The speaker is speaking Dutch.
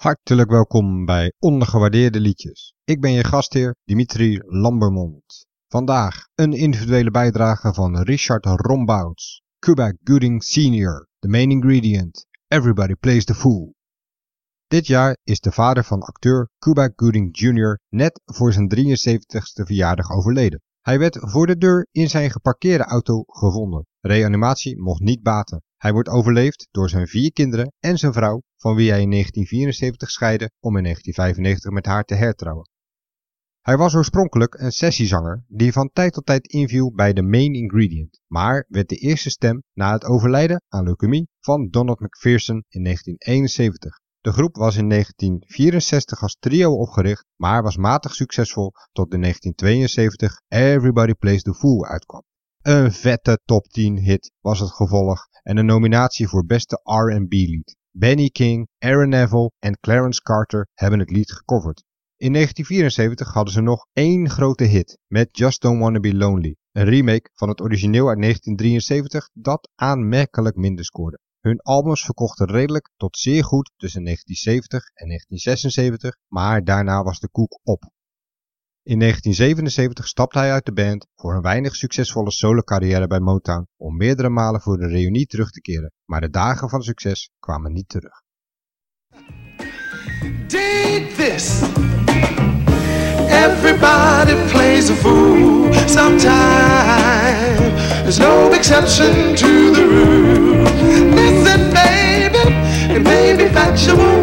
Hartelijk welkom bij Ondergewaardeerde Liedjes. Ik ben je gastheer Dimitri Lambermond. Vandaag een individuele bijdrage van Richard Rombouts. Cuba Gooding Sr., the main ingredient. Everybody plays the fool. Dit jaar is de vader van acteur Cuba Gooding Jr. net voor zijn 73ste verjaardag overleden. Hij werd voor de deur in zijn geparkeerde auto gevonden. Reanimatie mocht niet baten. Hij wordt overleefd door zijn vier kinderen en zijn vrouw, van wie hij in 1974 scheidde om in 1995 met haar te hertrouwen. Hij was oorspronkelijk een sessiezanger die van tijd tot tijd inviel bij de Main Ingredient, maar werd de eerste stem na het overlijden aan leukemie van Donald McPherson in 1971. De groep was in 1964 als trio opgericht, maar was matig succesvol tot in 1972 Everybody Plays the Fool uitkwam. Een vette top 10 hit was het gevolg en een nominatie voor beste R&B lied. Benny King, Aaron Neville en Clarence Carter hebben het lied gecoverd. In 1974 hadden ze nog één grote hit met Just Don't Wanna Be Lonely, een remake van het origineel uit 1973 dat aanmerkelijk minder scoorde. Hun albums verkochten redelijk tot zeer goed tussen 1970 en 1976, maar daarna was de koek op. In 1977 stapte hij uit de band voor een weinig succesvolle solo-carrière bij Motown om meerdere malen voor de reunie terug te keren, maar de dagen van succes kwamen niet terug. Dig this. Everybody plays a fool sometime. There's no exception to the rule. Listen, baby, it may be factual.